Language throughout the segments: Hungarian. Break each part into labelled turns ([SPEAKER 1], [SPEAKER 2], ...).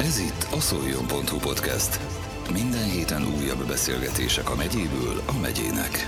[SPEAKER 1] Ez itt a szoljon.hu podcast. Minden héten újabb beszélgetések a megyéből a megyének.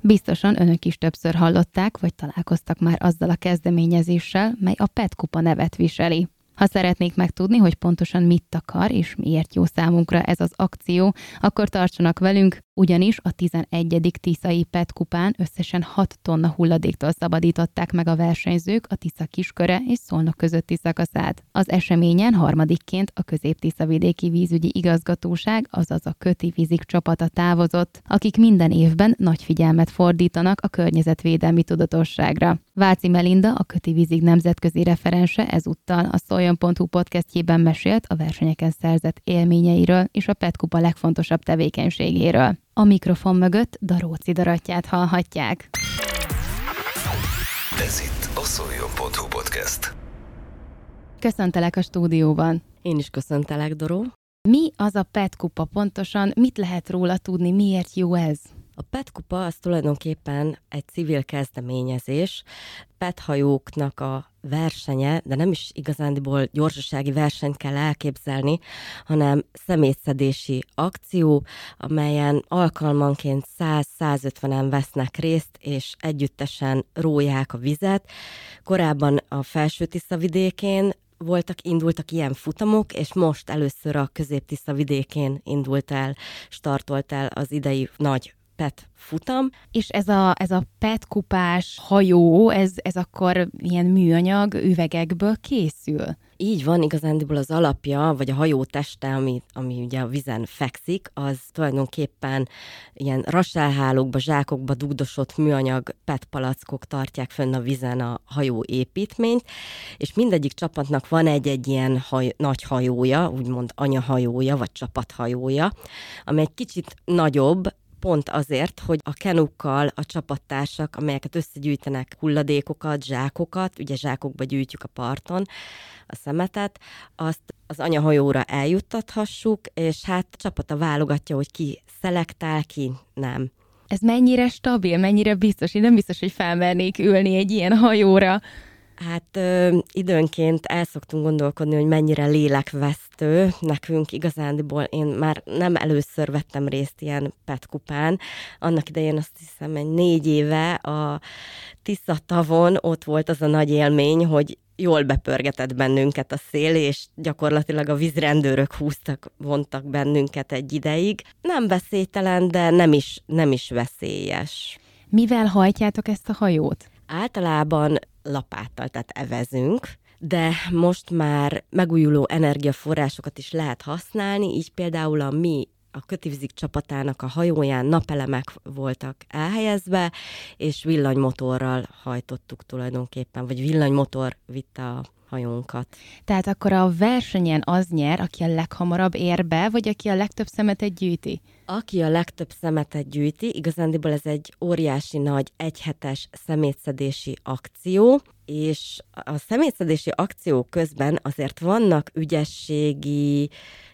[SPEAKER 2] Biztosan önök is többször hallották, vagy találkoztak már azzal a kezdeményezéssel, mely a PET kupa nevet viseli. Ha szeretnék megtudni, hogy pontosan mit akar és miért jó számunkra ez az akció, akkor tartsanak velünk, ugyanis a 11. Tiszai PET kupán összesen 6 tonna hulladéktól szabadították meg a versenyzők a Tisza kisköre és Szolnok közötti szakaszát. Az eseményen harmadikként a közép vidéki vízügyi igazgatóság, azaz a Köti Vízik csapata távozott, akik minden évben nagy figyelmet fordítanak a környezetvédelmi tudatosságra. Váci Melinda, a Köti Vízig nemzetközi referense ezúttal a Szoljon.hu podcastjében mesélt a versenyeken szerzett élményeiről és a PET kupa legfontosabb tevékenységéről. A mikrofon mögött Daróci Daratját hallhatják.
[SPEAKER 1] Ez itt a szoljon.hu podcast.
[SPEAKER 2] Köszöntelek a stúdióban.
[SPEAKER 3] Én is köszöntelek, Doró.
[SPEAKER 2] Mi az a PET kupa pontosan? Mit lehet róla tudni? Miért jó ez?
[SPEAKER 3] A PET kupa az tulajdonképpen egy civil kezdeményezés, PET hajóknak a versenye, de nem is igazándiból gyorsasági versenyt kell elképzelni, hanem szemétszedési akció, amelyen alkalmanként 100-150-en vesznek részt, és együttesen róják a vizet. Korábban a felső vidékén voltak, indultak ilyen futamok, és most először a közép vidékén indult el, startolt el az idei nagy PET futam.
[SPEAKER 2] És ez a, ez a PET kupás hajó, ez, ez akkor ilyen műanyag üvegekből készül?
[SPEAKER 3] Így van, igazándiból az alapja, vagy a hajó teste, ami, ami ugye a vizen fekszik, az tulajdonképpen ilyen rasálhálókba, zsákokba dugdosott műanyag PET palackok tartják fönn a vizen a hajó építményt, és mindegyik csapatnak van egy-egy ilyen haj, nagy hajója, úgymond anyahajója, vagy csapathajója, ami egy kicsit nagyobb, pont azért, hogy a kenukkal a csapattársak, amelyeket összegyűjtenek hulladékokat, zsákokat, ugye zsákokba gyűjtjük a parton a szemetet, azt az anyahajóra eljuttathassuk, és hát a csapata válogatja, hogy ki szelektál, ki nem.
[SPEAKER 2] Ez mennyire stabil, mennyire biztos? Én nem biztos, hogy felmernék ülni egy ilyen hajóra.
[SPEAKER 3] Hát ö, időnként el szoktunk gondolkodni, hogy mennyire lélekvesztő nekünk igazándiból. Én már nem először vettem részt ilyen petkupán. Annak idején azt hiszem, egy négy éve a Tisza tavon ott volt az a nagy élmény, hogy jól bepörgetett bennünket a szél, és gyakorlatilag a vízrendőrök húztak, vontak bennünket egy ideig. Nem veszélytelen, de nem is, nem is veszélyes.
[SPEAKER 2] Mivel hajtjátok ezt a hajót?
[SPEAKER 3] Általában lapáttal, tehát evezünk, de most már megújuló energiaforrásokat is lehet használni, így például a mi a kötivizik csapatának a hajóján napelemek voltak elhelyezve, és villanymotorral hajtottuk tulajdonképpen, vagy villanymotor vitte a hajónkat.
[SPEAKER 2] Tehát akkor a versenyen az nyer, aki a leghamarabb ér be, vagy aki a legtöbb szemetet gyűjti?
[SPEAKER 3] Aki a legtöbb szemetet gyűjti, igazándiból ez egy óriási nagy egyhetes szemétszedési akció, és a szemétszedési akció közben azért vannak ügyességi,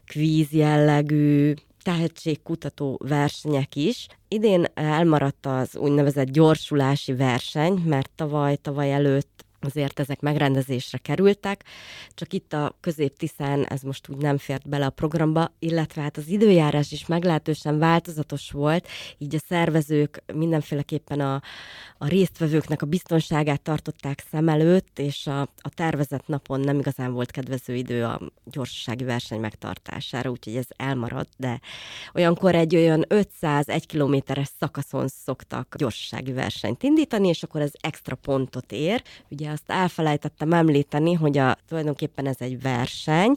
[SPEAKER 3] kvíz jellegű, tehetségkutató versenyek is. Idén elmaradt az úgynevezett gyorsulási verseny, mert tavaly, tavaly előtt azért ezek megrendezésre kerültek, csak itt a középtiszán ez most úgy nem fért bele a programba, illetve hát az időjárás is meglehetősen változatos volt, így a szervezők mindenféleképpen a, a résztvevőknek a biztonságát tartották szem előtt, és a, a tervezett napon nem igazán volt kedvező idő a gyorsasági verseny megtartására, úgyhogy ez elmaradt, de olyankor egy olyan 500-1 kilométeres szakaszon szoktak gyorsasági versenyt indítani, és akkor ez extra pontot ér. Ugye azt elfelejtettem említeni, hogy a, tulajdonképpen ez egy verseny,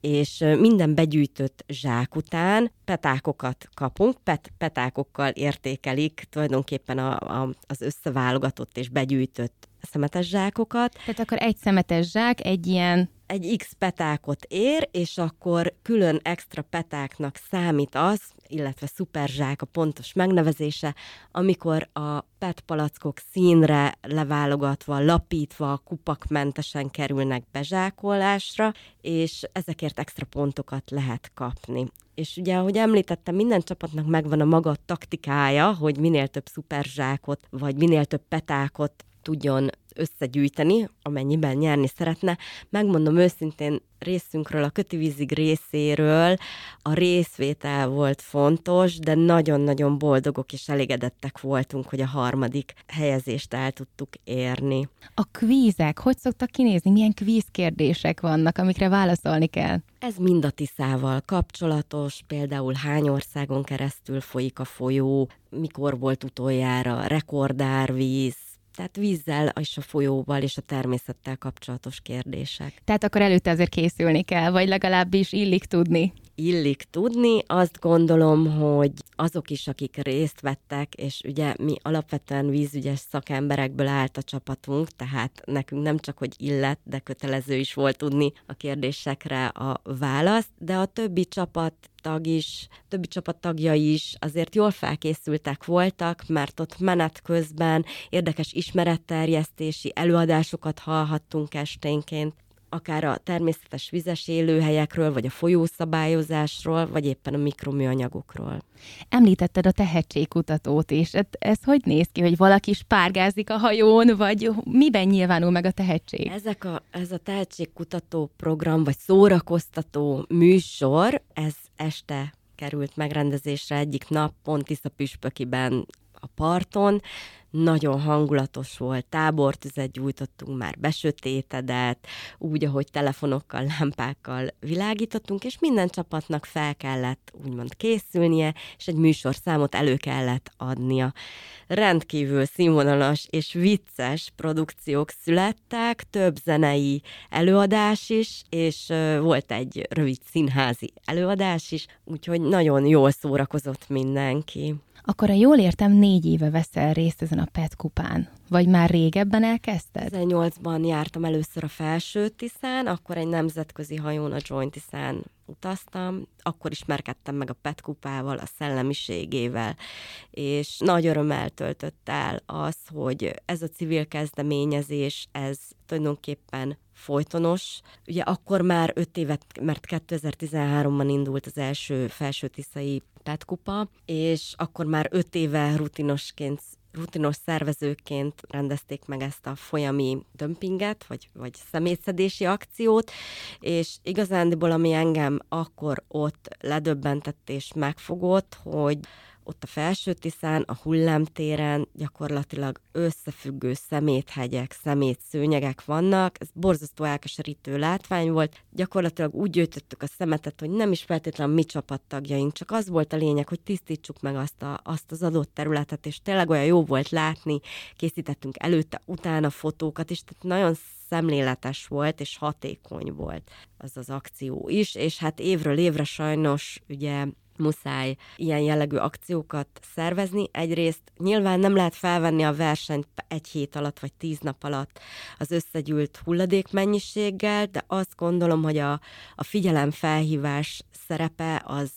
[SPEAKER 3] és minden begyűjtött zsák után petákokat kapunk, pet, petákokkal értékelik tulajdonképpen a, a, az összeválogatott és begyűjtött szemetes zsákokat.
[SPEAKER 2] Tehát akkor egy szemetes zsák, egy ilyen
[SPEAKER 3] egy X petákot ér, és akkor külön extra petáknak számít az, illetve szuperzsák a pontos megnevezése, amikor a PET palackok színre leválogatva, lapítva, kupakmentesen kerülnek bezsákolásra, és ezekért extra pontokat lehet kapni. És ugye, ahogy említettem, minden csapatnak megvan a maga taktikája, hogy minél több szuperzsákot, vagy minél több petákot tudjon összegyűjteni, amennyiben nyerni szeretne. Megmondom őszintén, részünkről, a kötivízig részéről a részvétel volt fontos, de nagyon-nagyon boldogok és elégedettek voltunk, hogy a harmadik helyezést el tudtuk érni.
[SPEAKER 2] A kvízek, hogy szoktak kinézni? Milyen kvízkérdések vannak, amikre válaszolni kell?
[SPEAKER 3] Ez mind a Tiszával kapcsolatos, például hány országon keresztül folyik a folyó, mikor volt utoljára rekordárvíz, tehát vízzel és a folyóval és a természettel kapcsolatos kérdések.
[SPEAKER 2] Tehát akkor előtte azért készülni kell, vagy legalábbis illik tudni
[SPEAKER 3] illik tudni. Azt gondolom, hogy azok is, akik részt vettek, és ugye mi alapvetően vízügyes szakemberekből állt a csapatunk, tehát nekünk nem csak, hogy illet, de kötelező is volt tudni a kérdésekre a választ, de a többi csapat tag is, többi csapattagja is azért jól felkészültek voltak, mert ott menet közben érdekes ismeretterjesztési előadásokat hallhattunk esténként, akár a természetes vizes élőhelyekről, vagy a folyószabályozásról, vagy éppen a mikroműanyagokról.
[SPEAKER 2] Említetted a tehetségkutatót is. Ez, ez hogy néz ki, hogy valaki spárgázik a hajón, vagy miben nyilvánul meg a tehetség?
[SPEAKER 3] Ezek a, ez a tehetségkutató program, vagy szórakoztató műsor, ez este került megrendezésre egyik nap, pont Tisza Püspökiben a parton, nagyon hangulatos volt, tábortüzet gyújtottunk már besötétedett, úgy, ahogy telefonokkal, lámpákkal világítottunk, és minden csapatnak fel kellett úgymond készülnie, és egy műsorszámot elő kellett adnia. Rendkívül színvonalas és vicces produkciók születtek, több zenei előadás is, és volt egy rövid színházi előadás is, úgyhogy nagyon jól szórakozott mindenki.
[SPEAKER 2] Akkor, a jól értem, négy éve veszel részt ezen a PET kupán. Vagy már régebben elkezdted?
[SPEAKER 3] 2008-ban jártam először a felső Tiszán, akkor egy nemzetközi hajón a Joint Tiszán utaztam, akkor ismerkedtem meg a PET kupával, a szellemiségével, és nagy örömmel töltött el az, hogy ez a civil kezdeményezés, ez tulajdonképpen folytonos. Ugye akkor már öt évet, mert 2013-ban indult az első felső tiszai petkupa, és akkor már öt éve rutinosként rutinos szervezőként rendezték meg ezt a folyami dömpinget, vagy, vagy szemétszedési akciót, és igazándiból, ami engem akkor ott ledöbbentett és megfogott, hogy ott a felső tiszán, a hullámtéren gyakorlatilag összefüggő szeméthegyek, szemétszőnyegek vannak. Ez borzasztó elkeserítő látvány volt. Gyakorlatilag úgy gyűjtöttük a szemetet, hogy nem is feltétlenül mi csapattagjaink, csak az volt a lényeg, hogy tisztítsuk meg azt, a, azt az adott területet, és tényleg olyan jó volt látni, készítettünk előtte, utána fotókat, és tehát nagyon szemléletes volt, és hatékony volt az az akció is, és hát évről évre sajnos ugye muszáj ilyen jellegű akciókat szervezni. Egyrészt nyilván nem lehet felvenni a versenyt egy hét alatt vagy tíz nap alatt az összegyűlt hulladékmennyiséggel, de azt gondolom, hogy a, a figyelemfelhívás szerepe az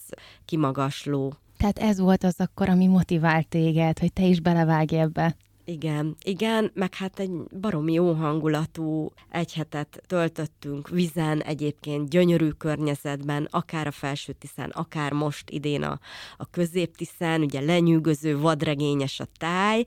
[SPEAKER 3] kimagasló.
[SPEAKER 2] Tehát ez volt az akkor, ami motivált téged, hogy te is belevágj ebbe.
[SPEAKER 3] Igen, igen, meg hát egy baromi jó hangulatú egy hetet töltöttünk vizen, egyébként gyönyörű környezetben, akár a felső tiszán, akár most idén a, a középtiszán, ugye lenyűgöző, vadregényes a táj,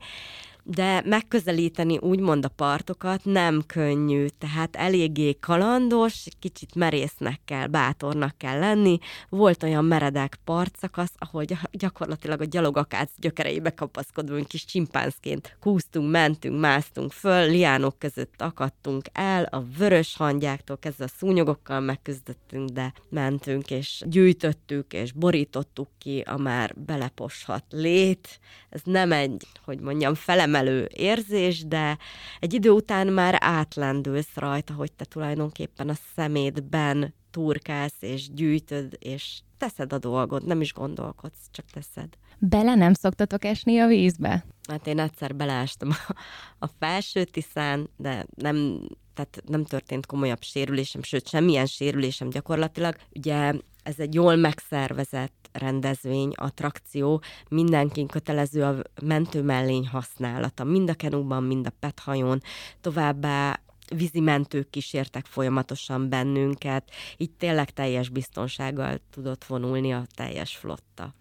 [SPEAKER 3] de megközelíteni úgymond a partokat nem könnyű, tehát eléggé kalandos, kicsit merésznek kell, bátornak kell lenni. Volt olyan meredek partszakasz, ahol gyakorlatilag a gyalogakác gyökereibe kapaszkodunk kis csimpánzként kúztunk, mentünk, másztunk föl, liánok között akadtunk el, a vörös hangyáktól kezdve a szúnyogokkal megküzdöttünk, de mentünk, és gyűjtöttük, és borítottuk ki a már beleposhat lét. Ez nem egy, hogy mondjam, felem felemelő érzés, de egy idő után már átlendülsz rajta, hogy te tulajdonképpen a szemétben turkálsz, és gyűjtöd, és teszed a dolgod, nem is gondolkodsz, csak teszed.
[SPEAKER 2] Bele nem szoktatok esni a vízbe?
[SPEAKER 3] Hát én egyszer beleestem a, a felső tiszán, de nem, tehát nem történt komolyabb sérülésem, sőt, semmilyen sérülésem gyakorlatilag. Ugye ez egy jól megszervezett rendezvény, attrakció, mindenkin kötelező a mentőmellény használata, mind a kenúban, mind a pethajón, továbbá vízimentők kísértek folyamatosan bennünket, így tényleg teljes biztonsággal tudott vonulni a teljes flotta.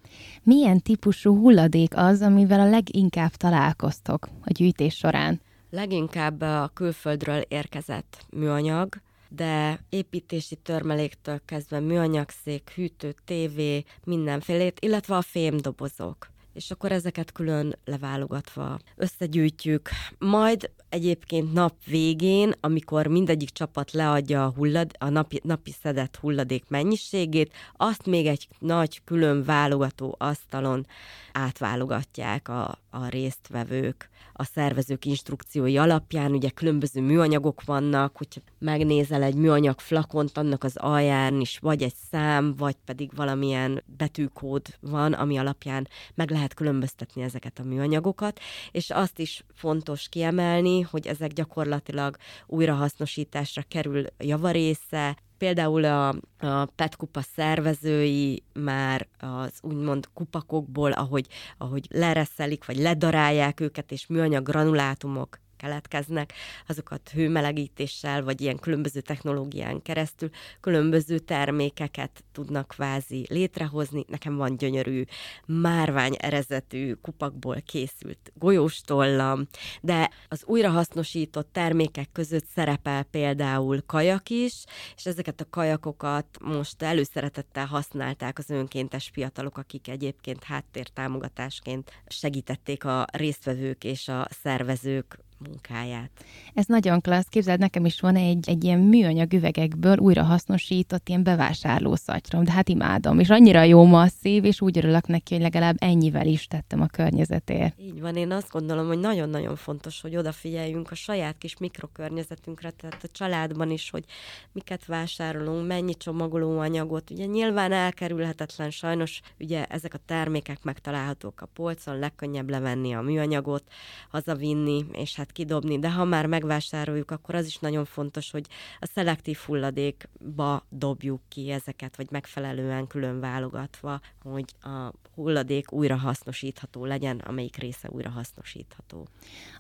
[SPEAKER 2] Milyen típusú hulladék az, amivel a leginkább találkoztok a gyűjtés során?
[SPEAKER 3] Leginkább a külföldről érkezett műanyag, de építési törmeléktől kezdve műanyagszék, hűtő, tévé, mindenfélét, illetve a fémdobozok és akkor ezeket külön leválogatva összegyűjtjük. Majd egyébként nap végén, amikor mindegyik csapat leadja a, hullad, a napi, napi szedett hulladék mennyiségét, azt még egy nagy külön válogató asztalon átválogatják a, a résztvevők a szervezők instrukciói alapján, ugye különböző műanyagok vannak, hogyha megnézel egy műanyag flakont, annak az alján is vagy egy szám, vagy pedig valamilyen betűkód van, ami alapján meg lehet különböztetni ezeket a műanyagokat, és azt is fontos kiemelni, hogy ezek gyakorlatilag újrahasznosításra kerül javarésze, például a, a PET kupa szervezői már az úgymond kupakokból, ahogy, ahogy lereszelik, vagy ledarálják őket, és műanyag granulátumok keletkeznek, azokat hőmelegítéssel, vagy ilyen különböző technológián keresztül különböző termékeket tudnak kvázi létrehozni. Nekem van gyönyörű márvány erezetű kupakból készült golyóstollam, de az újrahasznosított termékek között szerepel például kajak is, és ezeket a kajakokat most előszeretettel használták az önkéntes fiatalok, akik egyébként háttértámogatásként segítették a résztvevők és a szervezők munkáját.
[SPEAKER 2] Ez nagyon klassz. Képzeld, nekem is van egy, egy ilyen műanyag üvegekből újra hasznosított ilyen bevásárló szatyrom, de hát imádom. És annyira jó masszív, és úgy örülök neki, hogy legalább ennyivel is tettem a környezetért.
[SPEAKER 3] Így van, én azt gondolom, hogy nagyon-nagyon fontos, hogy odafigyeljünk a saját kis mikrokörnyezetünkre, tehát a családban is, hogy miket vásárolunk, mennyi csomagolóanyagot. Ugye nyilván elkerülhetetlen sajnos, ugye ezek a termékek megtalálhatók a polcon, legkönnyebb levenni a műanyagot, hazavinni, és hát kidobni, de ha már megvásároljuk, akkor az is nagyon fontos, hogy a szelektív hulladékba dobjuk ki ezeket, vagy megfelelően külön válogatva, hogy a hulladék újra hasznosítható legyen, amelyik része újra hasznosítható.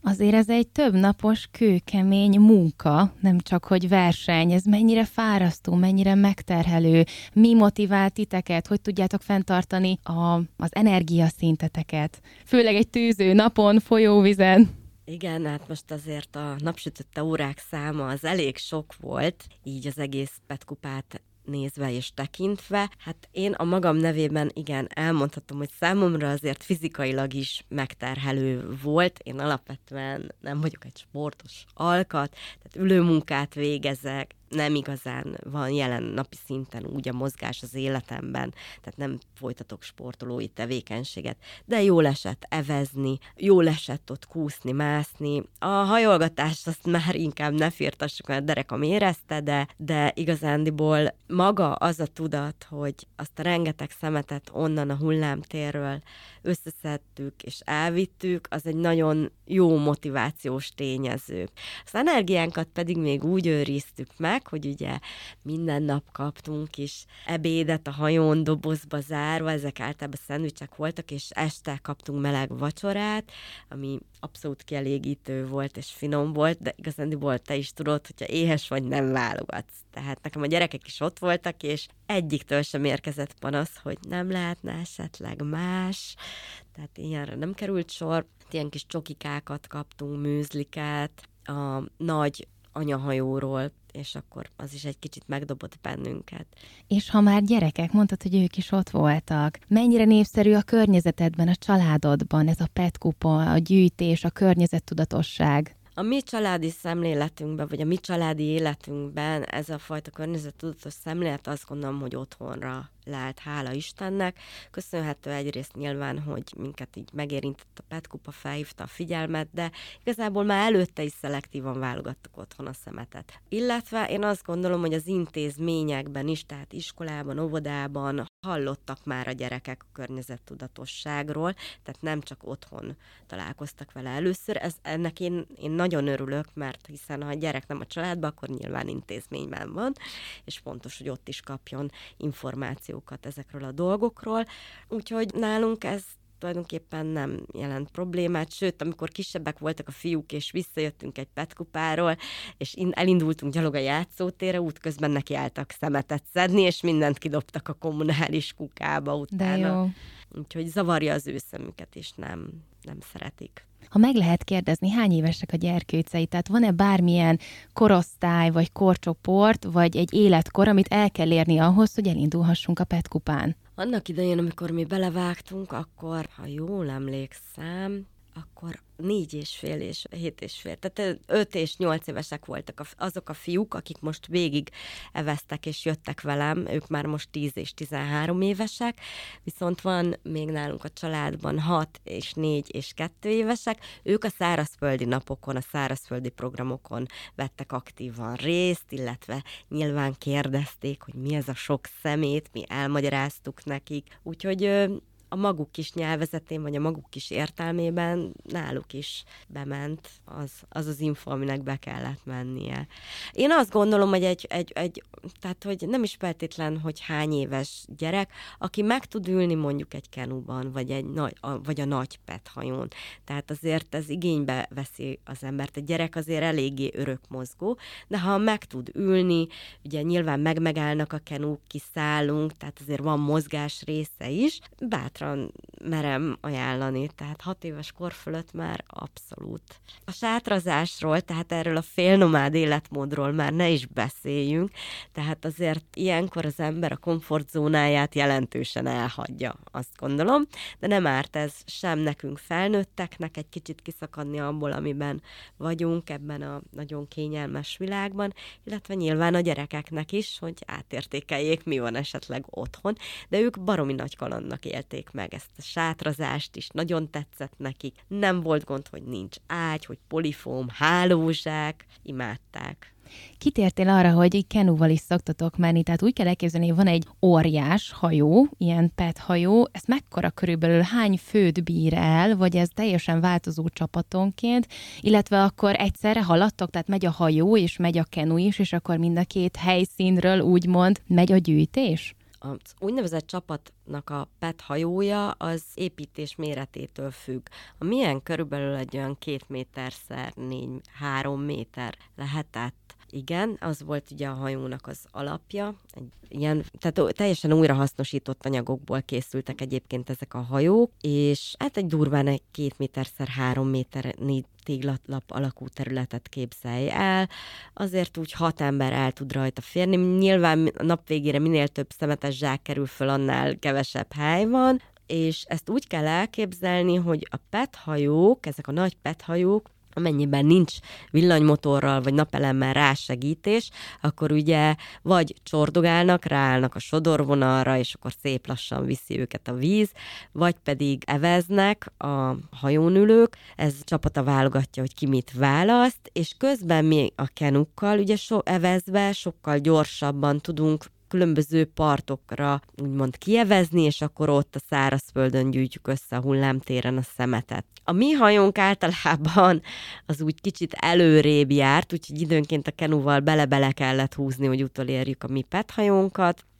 [SPEAKER 2] Azért ez egy több napos, kőkemény munka, nem csak hogy verseny, ez mennyire fárasztó, mennyire megterhelő, mi motivál titeket, hogy tudjátok fenntartani a, az energiaszinteteket, főleg egy tűző napon, folyóvizen.
[SPEAKER 3] Igen, hát most azért a napsütötte órák száma az elég sok volt, így az egész petkupát nézve és tekintve. Hát én a magam nevében igen, elmondhatom, hogy számomra azért fizikailag is megterhelő volt. Én alapvetően nem vagyok egy sportos alkat, tehát ülőmunkát végezek, nem igazán van jelen napi szinten úgy a mozgás az életemben, tehát nem folytatok sportolói tevékenységet, de jó esett evezni, jó esett ott kúszni, mászni. A hajolgatást azt már inkább ne firtassuk, mert a érezte, de, de igazándiból maga az a tudat, hogy azt a rengeteg szemetet onnan a hullámtérről összeszedtük és elvittük, az egy nagyon jó motivációs tényező. Az energiánkat pedig még úgy őriztük meg, hogy ugye minden nap kaptunk is ebédet a hajón dobozba zárva, ezek általában szendvicsek voltak, és este kaptunk meleg vacsorát, ami abszolút kielégítő volt és finom volt, de volt te is tudod, hogyha éhes vagy, nem válogatsz. Tehát nekem a gyerekek is ott voltak, és egyiktől sem érkezett panasz, hogy nem lehetne esetleg más, tehát ilyenre nem került sor. Ilyen kis csokikákat kaptunk, műzliket, a nagy anyahajóról, és akkor az is egy kicsit megdobott bennünket.
[SPEAKER 2] És ha már gyerekek, mondtad, hogy ők is ott voltak, mennyire népszerű a környezetedben, a családodban ez a petkupa, a gyűjtés, a környezettudatosság?
[SPEAKER 3] A mi családi szemléletünkben, vagy a mi családi életünkben ez a fajta környezettudatos szemlélet azt gondolom, hogy otthonra lehet, hála Istennek. Köszönhető egyrészt nyilván, hogy minket így megérintett a petkupa, felhívta a figyelmet, de igazából már előtte is szelektívan válogattuk otthon a szemetet. Illetve én azt gondolom, hogy az intézményekben is, tehát iskolában, óvodában hallottak már a gyerekek a környezettudatosságról, tehát nem csak otthon találkoztak vele először. Ez, ennek én, én nagyon örülök, mert hiszen ha a gyerek nem a családban, akkor nyilván intézményben van, és fontos, hogy ott is kapjon információt információkat ezekről a dolgokról, úgyhogy nálunk ez tulajdonképpen nem jelent problémát, sőt, amikor kisebbek voltak a fiúk, és visszajöttünk egy petkupáról, és elindultunk gyalog a játszótérre, útközben nekiálltak szemetet szedni, és mindent kidobtak a kommunális kukába utána.
[SPEAKER 2] De jó.
[SPEAKER 3] Úgyhogy zavarja az ő szemüket, és nem, nem szeretik.
[SPEAKER 2] Ha meg lehet kérdezni, hány évesek a gyerkőcei, tehát van-e bármilyen korosztály, vagy korcsoport, vagy egy életkor, amit el kell érni ahhoz, hogy elindulhassunk a petkupán?
[SPEAKER 3] Annak idején, amikor mi belevágtunk, akkor, ha jól emlékszem, akkor négy és fél és hét és fél, tehát öt és nyolc évesek voltak azok a fiúk, akik most végig eveztek és jöttek velem, ők már most tíz és tizenhárom évesek, viszont van még nálunk a családban hat és négy és kettő évesek, ők a szárazföldi napokon, a szárazföldi programokon vettek aktívan részt, illetve nyilván kérdezték, hogy mi ez a sok szemét, mi elmagyaráztuk nekik, úgyhogy a maguk kis nyelvezetén, vagy a maguk kis értelmében náluk is bement az az, az info, aminek be kellett mennie. Én azt gondolom, hogy egy, egy, egy tehát hogy nem is feltétlen, hogy hány éves gyerek, aki meg tud ülni mondjuk egy kenúban, vagy, egy nagy, a, vagy a nagy hajón. Tehát azért ez igénybe veszi az embert. Egy gyerek azért eléggé örök mozgó, de ha meg tud ülni, ugye nyilván meg-megállnak a kenúk, kiszállunk, tehát azért van mozgás része is, bátran bátran merem ajánlani, tehát hat éves kor fölött már abszolút. A sátrazásról, tehát erről a félnomád életmódról már ne is beszéljünk, tehát azért ilyenkor az ember a komfortzónáját jelentősen elhagyja, azt gondolom, de nem árt ez sem nekünk felnőtteknek egy kicsit kiszakadni abból, amiben vagyunk ebben a nagyon kényelmes világban, illetve nyilván a gyerekeknek is, hogy átértékeljék, mi van esetleg otthon, de ők baromi nagy kalandnak élték meg ezt a sátrazást is, nagyon tetszett nekik. Nem volt gond, hogy nincs ágy, hogy polifóm, hálózsák, imádták.
[SPEAKER 2] Kitértél arra, hogy kenúval is szoktatok menni, tehát úgy kell elképzelni, hogy van egy óriás hajó, ilyen pet hajó, ez mekkora körülbelül hány főt bír el, vagy ez teljesen változó csapatonként, illetve akkor egyszerre haladtok, tehát megy a hajó, és megy a kenu is, és akkor mind a két helyszínről úgymond megy a gyűjtés?
[SPEAKER 3] Az úgynevezett csapatnak a PET hajója az építés méretétől függ. A milyen körülbelül egy olyan két méterszer négy, három méter lehetett igen, az volt ugye a hajónak az alapja. Egy ilyen, tehát teljesen újrahasznosított anyagokból készültek egyébként ezek a hajók, és hát egy durván egy két méterszer három méter téglalap alakú területet képzelj el, azért úgy hat ember el tud rajta férni. Nyilván a nap végére minél több szemetes zsák kerül föl, annál kevesebb hely van, és ezt úgy kell elképzelni, hogy a PET hajók, ezek a nagy PET hajók, amennyiben nincs villanymotorral vagy napelemmel rásegítés, akkor ugye vagy csordogálnak, ráállnak a sodorvonalra, és akkor szép lassan viszi őket a víz, vagy pedig eveznek a hajónülők, ez csapata válogatja, hogy ki mit választ, és közben mi a kenukkal ugye so, evezve sokkal gyorsabban tudunk különböző partokra úgymond kievezni, és akkor ott a szárazföldön gyűjtjük össze a hullámtéren a szemetet. A mi hajónk általában az úgy kicsit előrébb járt, úgyhogy időnként a kenúval bele-bele kellett húzni, hogy utolérjük a mi pet.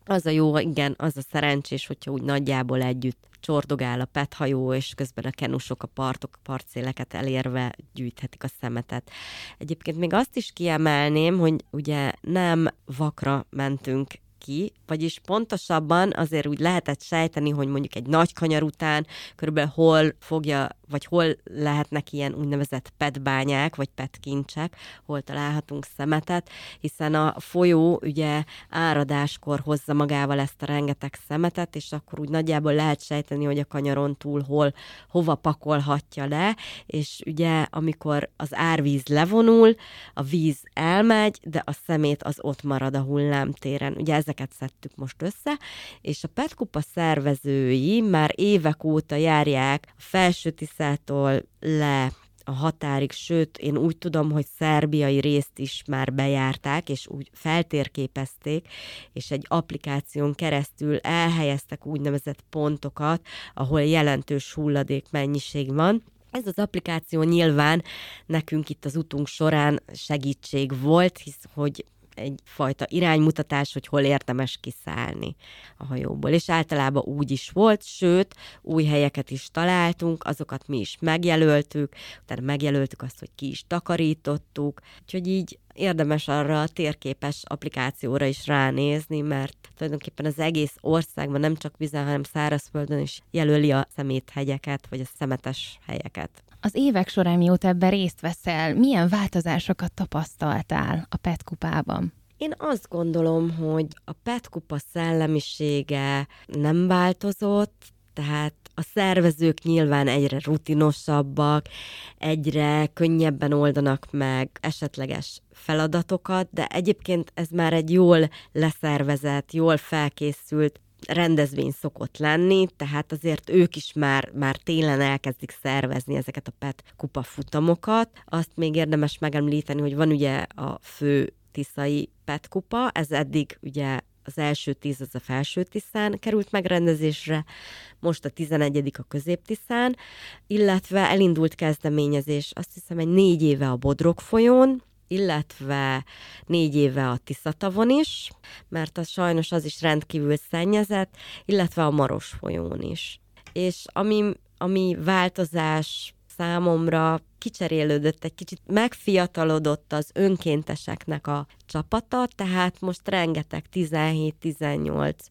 [SPEAKER 3] Az a jó, igen, az a szerencsés, hogyha úgy nagyjából együtt csordogál a hajó, és közben a kenusok a partok, partszéleket elérve gyűjthetik a szemetet. Egyébként még azt is kiemelném, hogy ugye nem vakra mentünk ki, vagyis pontosabban azért úgy lehetett sejteni, hogy mondjuk egy nagy kanyar után körülbelül hol fogja, vagy hol lehetnek ilyen úgynevezett petbányák, vagy petkincsek, hol találhatunk szemetet, hiszen a folyó ugye áradáskor hozza magával ezt a rengeteg szemetet, és akkor úgy nagyjából lehet sejteni, hogy a kanyaron túl hol, hova pakolhatja le, és ugye amikor az árvíz levonul, a víz elmegy, de a szemét az ott marad a hullámtéren. Ugye ezeket szedtük most össze, és a Petkupa szervezői már évek óta járják a Felső Tiszától le a határig, sőt, én úgy tudom, hogy szerbiai részt is már bejárták, és úgy feltérképezték, és egy applikáción keresztül elhelyeztek úgynevezett pontokat, ahol jelentős hulladék mennyiség van, ez az applikáció nyilván nekünk itt az utunk során segítség volt, hisz hogy egyfajta iránymutatás, hogy hol érdemes kiszállni a hajóból. És általában úgy is volt, sőt, új helyeket is találtunk, azokat mi is megjelöltük, utána megjelöltük azt, hogy ki is takarítottuk, úgyhogy így érdemes arra a térképes applikációra is ránézni, mert tulajdonképpen az egész országban nem csak vizen, hanem szárazföldön is jelöli a szeméthegyeket, vagy a szemetes helyeket.
[SPEAKER 2] Az évek során, mióta ebben részt veszel, milyen változásokat tapasztaltál a PET kupában?
[SPEAKER 3] Én azt gondolom, hogy a PET kupa szellemisége nem változott, tehát a szervezők nyilván egyre rutinosabbak, egyre könnyebben oldanak meg esetleges feladatokat, de egyébként ez már egy jól leszervezett, jól felkészült rendezvény szokott lenni, tehát azért ők is már, már télen elkezdik szervezni ezeket a PET kupa futamokat. Azt még érdemes megemlíteni, hogy van ugye a fő tiszai PET kupa, ez eddig ugye az első tíz az a felső tiszán került megrendezésre, most a 11. a középtiszán, illetve elindult kezdeményezés, azt hiszem egy négy éve a Bodrog folyón, illetve négy éve a Tiszatavon is, mert az sajnos az is rendkívül szennyezett, illetve a Maros folyón is. És ami, ami változás számomra kicserélődött, egy kicsit megfiatalodott az önkénteseknek a csapata, tehát most rengeteg 17-18-20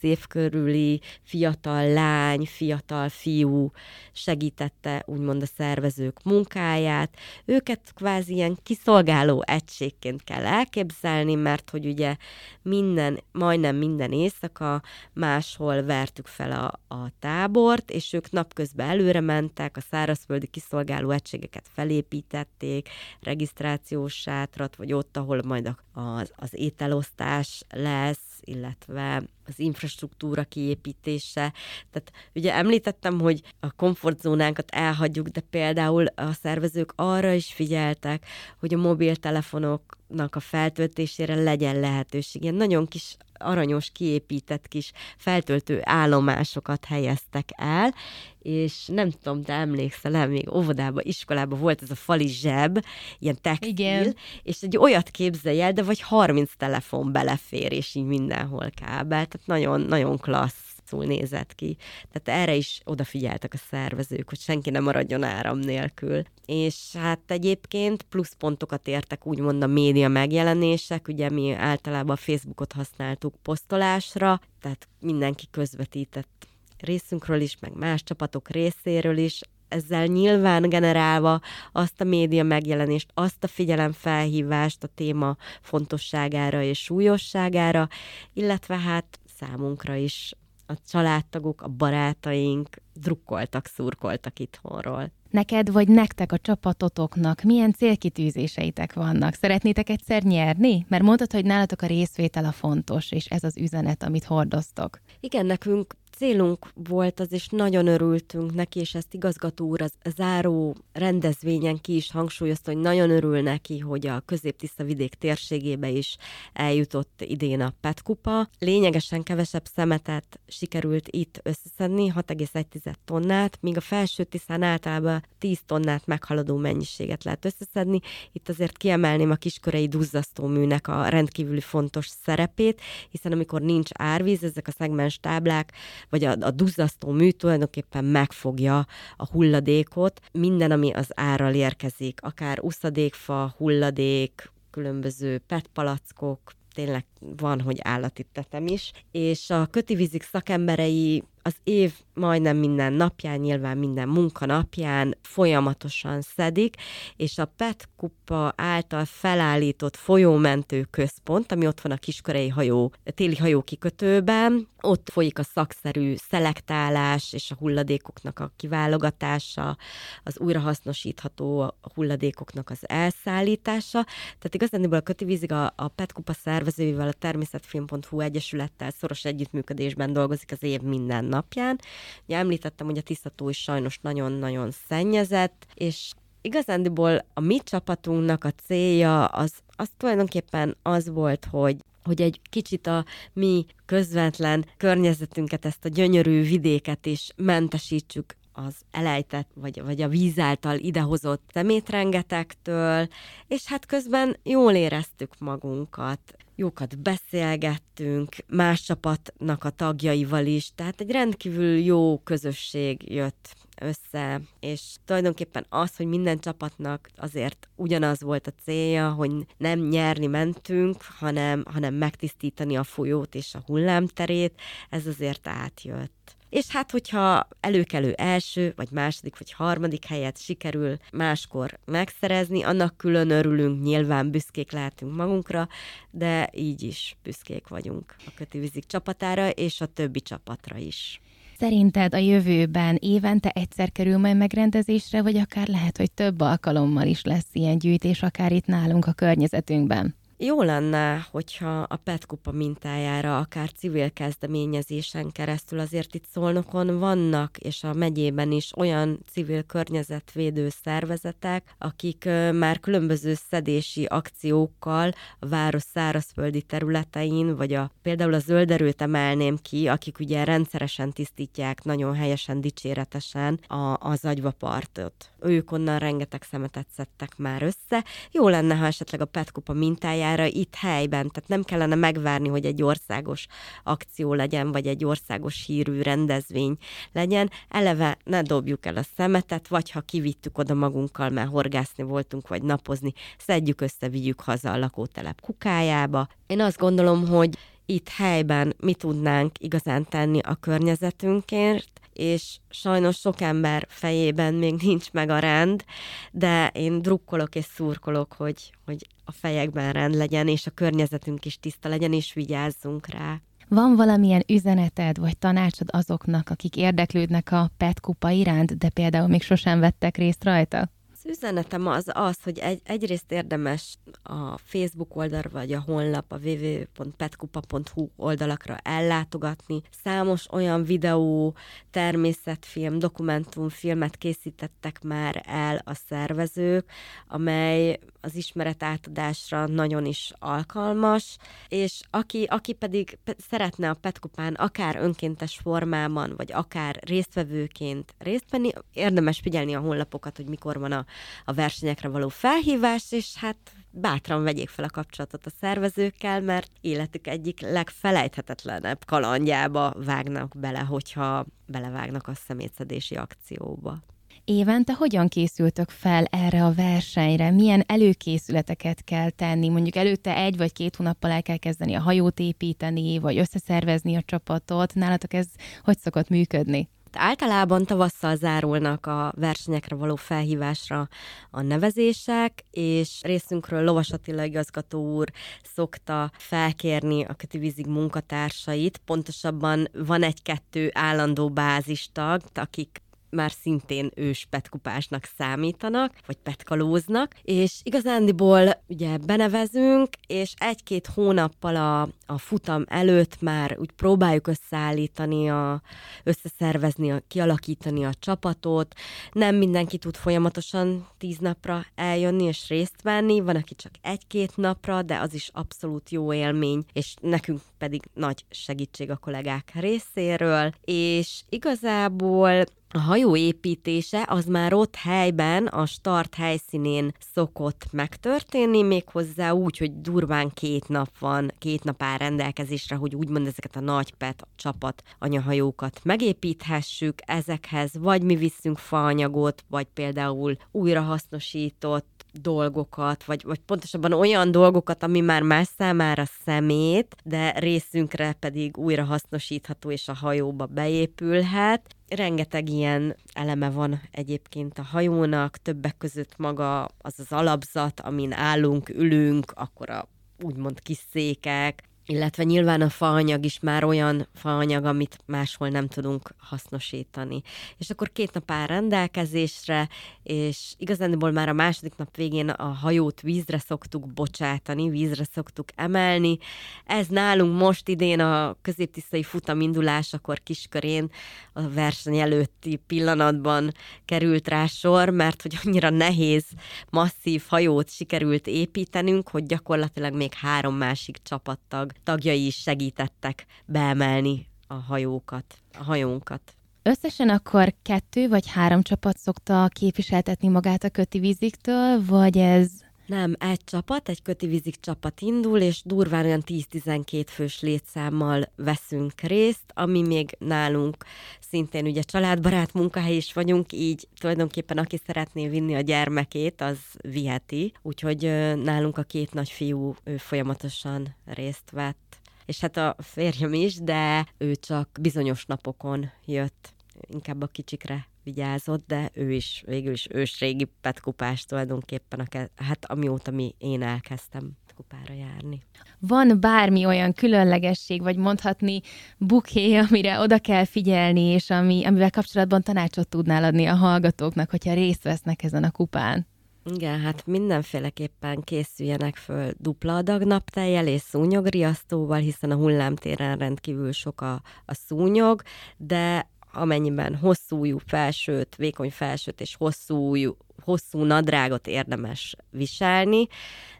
[SPEAKER 3] év körüli fiatal lány, fiatal fiú segítette úgymond a szervezők munkáját. Őket kvázi ilyen kiszolgáló egységként kell elképzelni, mert hogy ugye minden, majdnem minden éjszaka máshol vertük fel a, a tábort, és ők napközben előre mentek, a szárazföldi kiszolgáló egységek ezeket felépítették, regisztrációs sátrat, vagy ott, ahol majd az, az ételosztás lesz, illetve az infrastruktúra kiépítése. Tehát ugye említettem, hogy a komfortzónánkat elhagyjuk, de például a szervezők arra is figyeltek, hogy a mobiltelefonoknak a feltöltésére legyen lehetőség. Ilyen nagyon kis aranyos, kiépített kis feltöltő állomásokat helyeztek el, és nem tudom, te emlékszel még óvodában, iskolában volt ez a fali zseb, ilyen textil, Igen. és egy olyat képzelj el, de vagy 30 telefon belefér, és így mindenhol kábel, tehát nagyon, nagyon klassz nézett ki. Tehát erre is odafigyeltek a szervezők, hogy senki nem maradjon áram nélkül. És hát egyébként pluszpontokat értek úgymond a média megjelenések, ugye mi általában a Facebookot használtuk posztolásra, tehát mindenki közvetített részünkről is, meg más csapatok részéről is, ezzel nyilván generálva azt a média megjelenést, azt a figyelemfelhívást a téma fontosságára és súlyosságára, illetve hát számunkra is a családtagok, a barátaink drukkoltak, szurkoltak itthonról.
[SPEAKER 2] Neked vagy nektek a csapatotoknak milyen célkitűzéseitek vannak? Szeretnétek egyszer nyerni? Mert mondtad, hogy nálatok a részvétel a fontos, és ez az üzenet, amit hordoztok.
[SPEAKER 3] Igen, nekünk célunk volt az, és nagyon örültünk neki, és ezt igazgató úr az záró rendezvényen ki is hangsúlyozta, hogy nagyon örül neki, hogy a középtiszta vidék térségébe is eljutott idén a PET kupa. Lényegesen kevesebb szemetet sikerült itt összeszedni, 6,1 tonnát, míg a felső tisztán általában 10 tonnát meghaladó mennyiséget lehet összeszedni. Itt azért kiemelném a kiskörei duzzasztó műnek a rendkívüli fontos szerepét, hiszen amikor nincs árvíz, ezek a szegmens táblák vagy a, a duzzasztó mű tulajdonképpen megfogja a hulladékot, minden, ami az árral érkezik, akár uszadékfa, hulladék, különböző petpalackok, tényleg van, hogy állati tetem is, és a kötivizik szakemberei az év majdnem minden napján, nyilván minden munkanapján folyamatosan szedik, és a PET kupa által felállított folyómentő központ, ami ott van a kiskorei hajó, téli hajó kikötőben, ott folyik a szakszerű szelektálás és a hulladékoknak a kiválogatása, az újrahasznosítható hulladékoknak az elszállítása. Tehát igazán a Kötivízig a, a PET kupa szervezőivel, a Természetfilm.hu Egyesülettel szoros együttműködésben dolgozik az év minden napján. Ugye említettem, hogy a tisztató is sajnos nagyon-nagyon szennyezett, és igazándiból a mi csapatunknak a célja az, az tulajdonképpen az volt, hogy hogy egy kicsit a mi közvetlen környezetünket, ezt a gyönyörű vidéket is mentesítsük az elejtett, vagy, vagy a víz által idehozott szemétrengetektől, és hát közben jól éreztük magunkat jókat beszélgettünk, más csapatnak a tagjaival is, tehát egy rendkívül jó közösség jött össze, és tulajdonképpen az, hogy minden csapatnak azért ugyanaz volt a célja, hogy nem nyerni mentünk, hanem, hanem megtisztítani a folyót és a hullámterét, ez azért átjött. És hát hogyha előkelő első, vagy második, vagy harmadik helyet sikerül máskor megszerezni, annak külön örülünk, nyilván büszkék lehetünk magunkra, de így is büszkék vagyunk a kötivizik csapatára, és a többi csapatra is.
[SPEAKER 2] Szerinted a jövőben évente egyszer kerül majd megrendezésre, vagy akár lehet, hogy több alkalommal is lesz ilyen gyűjtés, akár itt nálunk a környezetünkben?
[SPEAKER 3] Jó lenne, hogyha a Petkupa mintájára, akár civil kezdeményezésen keresztül azért itt Szolnokon vannak, és a megyében is olyan civil környezetvédő szervezetek, akik már különböző szedési akciókkal a város szárazföldi területein, vagy a, például a zölderőt emelném ki, akik ugye rendszeresen tisztítják, nagyon helyesen, dicséretesen a, az agyvapartot. Ők onnan rengeteg szemetet szedtek már össze. Jó lenne, ha esetleg a Petkupa mintájára pályára itt helyben, tehát nem kellene megvárni, hogy egy országos akció legyen, vagy egy országos hírű rendezvény legyen. Eleve ne dobjuk el a szemetet, vagy ha kivittük oda magunkkal, mert horgászni voltunk, vagy napozni, szedjük össze, vigyük haza a lakótelep kukájába. Én azt gondolom, hogy itt helyben mi tudnánk igazán tenni a környezetünkért, és sajnos sok ember fejében még nincs meg a rend, de én drukkolok és szurkolok, hogy, hogy a fejekben rend legyen, és a környezetünk is tiszta legyen, és vigyázzunk rá.
[SPEAKER 2] Van valamilyen üzeneted vagy tanácsod azoknak, akik érdeklődnek a PET kupa iránt, de például még sosem vettek részt rajta?
[SPEAKER 3] Üzenetem az az, hogy egy, egyrészt érdemes a Facebook oldal vagy a honlap, a www.petkupa.hu oldalakra ellátogatni. Számos olyan videó, természetfilm, dokumentumfilmet készítettek már el a szervezők, amely az ismeret átadásra nagyon is alkalmas, és aki, aki pedig szeretne a Petkupán akár önkéntes formában, vagy akár résztvevőként részt venni, érdemes figyelni a honlapokat, hogy mikor van a a versenyekre való felhívás, és hát bátran vegyék fel a kapcsolatot a szervezőkkel, mert életük egyik legfelejthetetlenebb kalandjába vágnak bele, hogyha belevágnak a szemétszedési akcióba.
[SPEAKER 2] Évente hogyan készültök fel erre a versenyre? Milyen előkészületeket kell tenni? Mondjuk előtte egy vagy két hónappal el kell kezdeni a hajót építeni, vagy összeszervezni a csapatot. Nálatok ez hogy szokott működni?
[SPEAKER 3] Általában tavasszal zárulnak a versenyekre való felhívásra a nevezések, és részünkről Lovas Attila igazgató úr szokta felkérni a Kötivizig munkatársait. Pontosabban van egy-kettő állandó bázistag, akik már szintén ős petkupásnak számítanak, vagy petkalóznak, és igazándiból ugye benevezünk, és egy-két hónappal a, a futam előtt már úgy próbáljuk összeállítani, a, összeszervezni, a, kialakítani a csapatot. Nem mindenki tud folyamatosan tíz napra eljönni és részt venni, van, aki csak egy-két napra, de az is abszolút jó élmény, és nekünk pedig nagy segítség a kollégák részéről, és igazából a hajó építése az már ott helyben, a start helyszínén szokott megtörténni, méghozzá úgy, hogy durván két nap van, két nap áll rendelkezésre, hogy úgymond ezeket a nagy pet csapat anyahajókat megépíthessük. Ezekhez vagy mi viszünk faanyagot, vagy például újrahasznosított dolgokat, vagy, vagy pontosabban olyan dolgokat, ami már más számára szemét, de részünkre pedig újra hasznosítható és a hajóba beépülhet. Rengeteg ilyen eleme van egyébként a hajónak, többek között maga az az alapzat, amin állunk, ülünk, akkor a úgymond kis székek, illetve nyilván a faanyag is már olyan faanyag, amit máshol nem tudunk hasznosítani. És akkor két nap áll rendelkezésre, és igazából már a második nap végén a hajót vízre szoktuk bocsátani, vízre szoktuk emelni. Ez nálunk most idén a középtisztai futamindulásakor kiskörén a verseny előtti pillanatban került rá sor, mert hogy annyira nehéz, masszív hajót sikerült építenünk, hogy gyakorlatilag még három másik csapattag tagjai is segítettek beemelni a hajókat, a hajónkat.
[SPEAKER 2] Összesen akkor kettő vagy három csapat szokta képviseltetni magát a köti víziktől, vagy ez
[SPEAKER 3] nem, egy csapat, egy kötivízik csapat indul, és durván olyan 10-12 fős létszámmal veszünk részt, ami még nálunk szintén ugye családbarát munkahely is vagyunk, így tulajdonképpen aki szeretné vinni a gyermekét, az viheti. Úgyhogy nálunk a két nagy fiú folyamatosan részt vett és hát a férjem is, de ő csak bizonyos napokon jött, inkább a kicsikre vigyázott, de ő is végül is ősrégi petkupás tulajdonképpen, a ke- hát amióta mi én elkezdtem petkupára járni.
[SPEAKER 2] Van bármi olyan különlegesség, vagy mondhatni buké, amire oda kell figyelni, és ami, amivel kapcsolatban tanácsot tudnál adni a hallgatóknak, hogyha részt vesznek ezen a kupán?
[SPEAKER 3] Igen, hát mindenféleképpen készüljenek föl dupla adag naptejjel és szúnyogriasztóval, hiszen a hullámtéren rendkívül sok a, a szúnyog, de amennyiben hosszú felsőt, vékony felsőt és hosszú hosszú nadrágot érdemes viselni,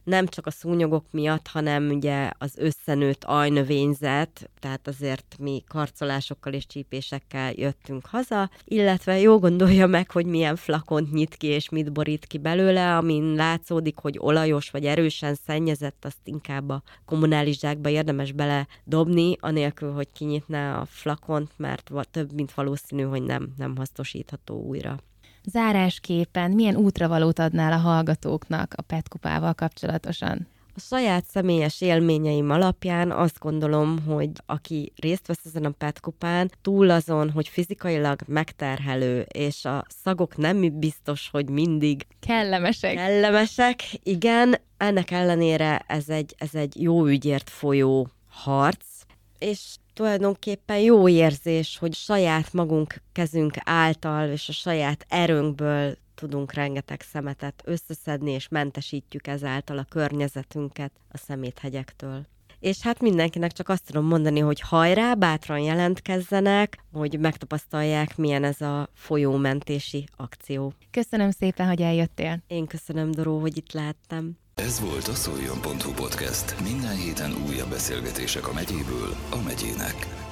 [SPEAKER 3] nem csak a szúnyogok miatt, hanem ugye az összenőtt ajnövényzet, tehát azért mi karcolásokkal és csípésekkel jöttünk haza, illetve jó gondolja meg, hogy milyen flakont nyit ki és mit borít ki belőle, amin látszódik, hogy olajos vagy erősen szennyezett, azt inkább a kommunális zsákba érdemes bele dobni, anélkül, hogy kinyitná a flakont, mert több mint valószínű, hogy nem, nem hasznosítható újra.
[SPEAKER 2] Zárásképpen milyen útravalót adnál a hallgatóknak a petkupával kapcsolatosan?
[SPEAKER 3] A saját személyes élményeim alapján azt gondolom, hogy aki részt vesz ezen a petkupán, túl azon, hogy fizikailag megterhelő, és a szagok nem biztos, hogy mindig
[SPEAKER 2] kellemesek.
[SPEAKER 3] Kellemesek, igen. Ennek ellenére ez egy, ez egy jó ügyért folyó harc, és tulajdonképpen jó érzés, hogy saját magunk kezünk által és a saját erőnkből tudunk rengeteg szemetet összeszedni, és mentesítjük ezáltal a környezetünket a szeméthegyektől. És hát mindenkinek csak azt tudom mondani, hogy hajrá, bátran jelentkezzenek, hogy megtapasztalják, milyen ez a folyómentési akció.
[SPEAKER 2] Köszönöm szépen, hogy eljöttél.
[SPEAKER 3] Én köszönöm, Doró, hogy itt láttam.
[SPEAKER 1] Ez volt a szoljon.hu podcast. Minden héten újabb beszélgetések a megyéből a megyének.